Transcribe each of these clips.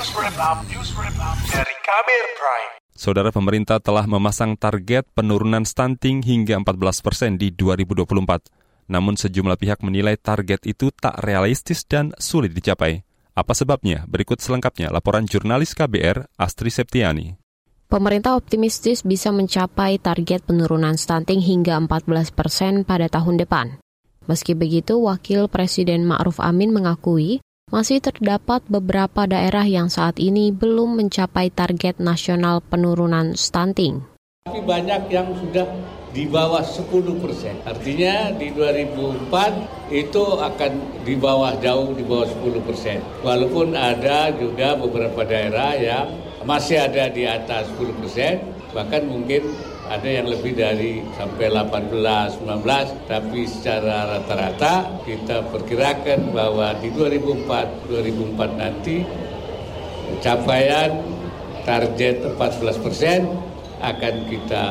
Dari Kabir Prime. Saudara pemerintah telah memasang target penurunan stunting hingga 14 persen di 2024. Namun sejumlah pihak menilai target itu tak realistis dan sulit dicapai. Apa sebabnya? Berikut selengkapnya laporan jurnalis KBR Astri Septiani. Pemerintah optimistis bisa mencapai target penurunan stunting hingga 14 persen pada tahun depan. Meski begitu, Wakil Presiden Ma'ruf Amin mengakui masih terdapat beberapa daerah yang saat ini belum mencapai target nasional penurunan stunting. Tapi banyak yang sudah di bawah 10 persen. Artinya di 2004 itu akan di bawah jauh di bawah 10 persen. Walaupun ada juga beberapa daerah yang masih ada di atas 10 persen, bahkan mungkin ada yang lebih dari sampai 18, 19, tapi secara rata-rata kita perkirakan bahwa di 2004, 2004 nanti capaian target 14 persen akan kita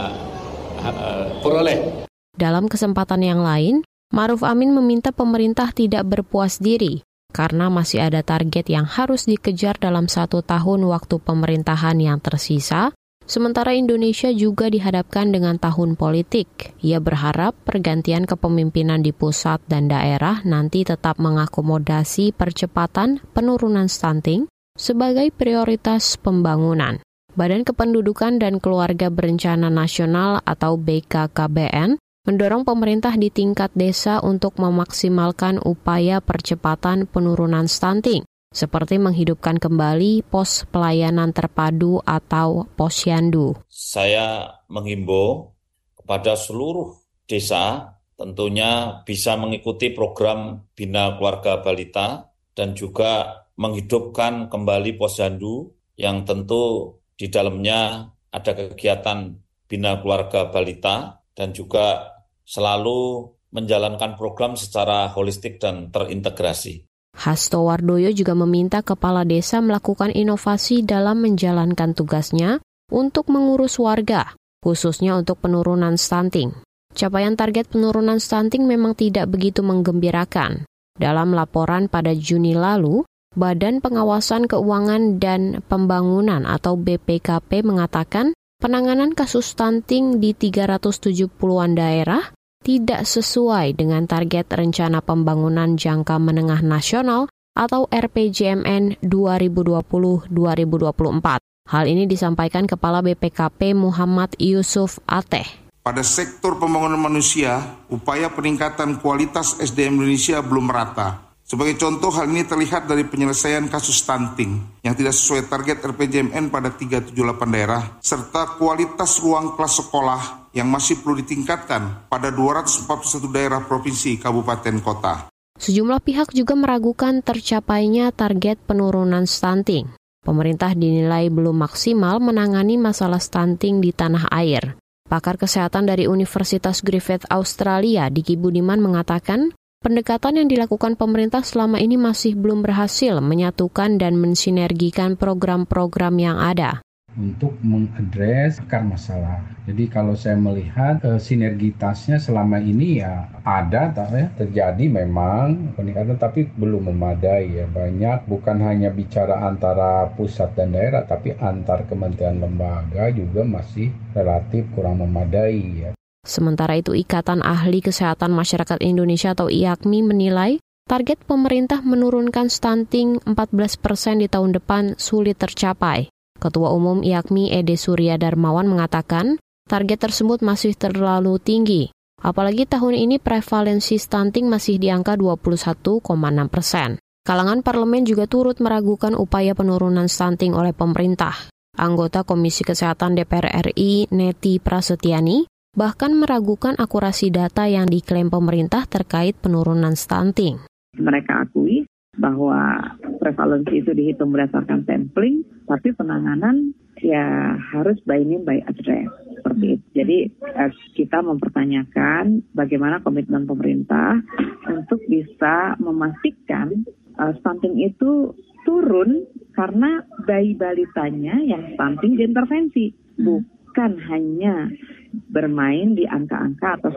uh, peroleh. Dalam kesempatan yang lain, Maruf Amin meminta pemerintah tidak berpuas diri karena masih ada target yang harus dikejar dalam satu tahun waktu pemerintahan yang tersisa Sementara Indonesia juga dihadapkan dengan tahun politik. Ia berharap pergantian kepemimpinan di pusat dan daerah nanti tetap mengakomodasi percepatan penurunan stunting sebagai prioritas pembangunan. Badan Kependudukan dan Keluarga Berencana Nasional atau BKKBN mendorong pemerintah di tingkat desa untuk memaksimalkan upaya percepatan penurunan stunting seperti menghidupkan kembali pos pelayanan terpadu atau posyandu. Saya menghimbau kepada seluruh desa tentunya bisa mengikuti program Bina Keluarga Balita dan juga menghidupkan kembali posyandu yang tentu di dalamnya ada kegiatan Bina Keluarga Balita dan juga selalu menjalankan program secara holistik dan terintegrasi. Hasto Wardoyo juga meminta kepala desa melakukan inovasi dalam menjalankan tugasnya untuk mengurus warga, khususnya untuk penurunan stunting. Capaian target penurunan stunting memang tidak begitu menggembirakan. Dalam laporan pada Juni lalu, Badan Pengawasan Keuangan dan Pembangunan atau BPKP mengatakan penanganan kasus stunting di 370-an daerah tidak sesuai dengan target Rencana Pembangunan Jangka Menengah Nasional atau RPJMN 2020-2024. Hal ini disampaikan Kepala BPKP Muhammad Yusuf Ateh. Pada sektor pembangunan manusia, upaya peningkatan kualitas SDM Indonesia belum merata sebagai contoh, hal ini terlihat dari penyelesaian kasus stunting yang tidak sesuai target RPJMN pada 378 daerah, serta kualitas ruang kelas sekolah yang masih perlu ditingkatkan pada 241 daerah provinsi, kabupaten, kota. Sejumlah pihak juga meragukan tercapainya target penurunan stunting. Pemerintah dinilai belum maksimal menangani masalah stunting di tanah air. Pakar kesehatan dari Universitas Griffith Australia, Diki Budiman mengatakan, Pendekatan yang dilakukan pemerintah selama ini masih belum berhasil menyatukan dan mensinergikan program-program yang ada untuk mengadres akar masalah. Jadi kalau saya melihat e, sinergitasnya selama ini ya ada tak ya terjadi memang peningkatan tapi belum memadai ya banyak bukan hanya bicara antara pusat dan daerah tapi antar kementerian lembaga juga masih relatif kurang memadai ya. Sementara itu Ikatan Ahli Kesehatan Masyarakat Indonesia atau IAKMI menilai target pemerintah menurunkan stunting 14 persen di tahun depan sulit tercapai. Ketua Umum IAKMI Ede Surya Darmawan mengatakan target tersebut masih terlalu tinggi. Apalagi tahun ini prevalensi stunting masih di angka 21,6 persen. Kalangan parlemen juga turut meragukan upaya penurunan stunting oleh pemerintah. Anggota Komisi Kesehatan DPR RI, Neti Prasetyani, bahkan meragukan akurasi data yang diklaim pemerintah terkait penurunan stunting. Mereka akui bahwa prevalensi itu dihitung berdasarkan sampling, tapi penanganan ya harus by name by address seperti itu. Jadi eh, kita mempertanyakan bagaimana komitmen pemerintah untuk bisa memastikan uh, stunting itu turun karena bayi balitanya yang stunting diintervensi, bukan hanya bermain di angka-angka atau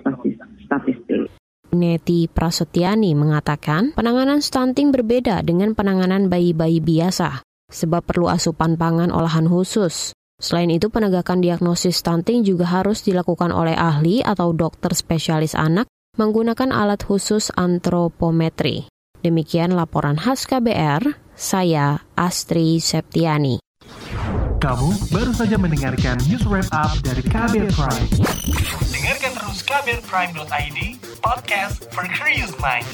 statistik. Neti Prasetyani mengatakan penanganan stunting berbeda dengan penanganan bayi-bayi biasa. sebab perlu asupan pangan olahan khusus. Selain itu, penegakan diagnosis stunting juga harus dilakukan oleh ahli atau dokter spesialis anak menggunakan alat khusus antropometri. Demikian laporan khas KBR, saya Astri Septiani. Kamu baru saja mendengarkan news wrap up dari KBR Prime. Dengarkan terus kbrprime.id, podcast for curious mind.